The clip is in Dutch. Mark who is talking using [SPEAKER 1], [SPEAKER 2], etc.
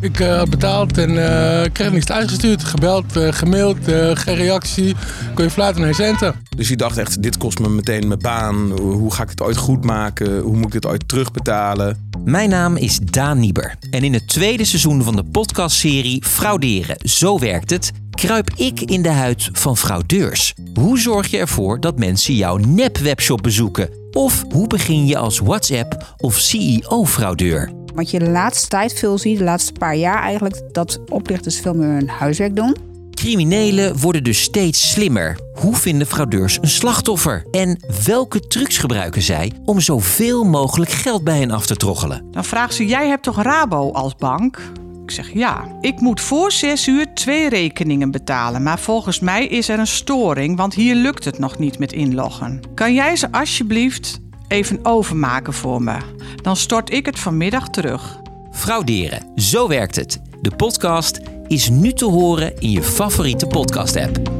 [SPEAKER 1] Ik uh, betaald en uh, kreeg niets uitgestuurd. Gebeld, uh, gemaild, geen reactie. Kon je fluiten naar je centen.
[SPEAKER 2] Dus je dacht echt, dit kost me meteen mijn baan. Hoe ga ik het ooit goed maken? Hoe moet ik het ooit terugbetalen?
[SPEAKER 3] Mijn naam is Daan Nieber. En in het tweede seizoen van de podcastserie Frauderen, zo werkt het... kruip ik in de huid van fraudeurs. Hoe zorg je ervoor dat mensen jouw nep-webshop bezoeken? Of hoe begin je als WhatsApp of CEO-fraudeur?
[SPEAKER 4] Wat je de laatste tijd veel ziet, de laatste paar jaar eigenlijk, dat oplichters veel meer hun huiswerk doen.
[SPEAKER 3] Criminelen worden dus steeds slimmer. Hoe vinden fraudeurs een slachtoffer? En welke trucs gebruiken zij om zoveel mogelijk geld bij hen af te troggelen?
[SPEAKER 5] Dan vraagt ze: Jij hebt toch Rabo als bank? Ik zeg ja. Ik moet voor zes uur twee rekeningen betalen. Maar volgens mij is er een storing, want hier lukt het nog niet met inloggen. Kan jij ze alsjeblieft even overmaken voor me? Dan stort ik het vanmiddag terug.
[SPEAKER 3] Frauderen, zo werkt het. De podcast is nu te horen in je favoriete podcast-app.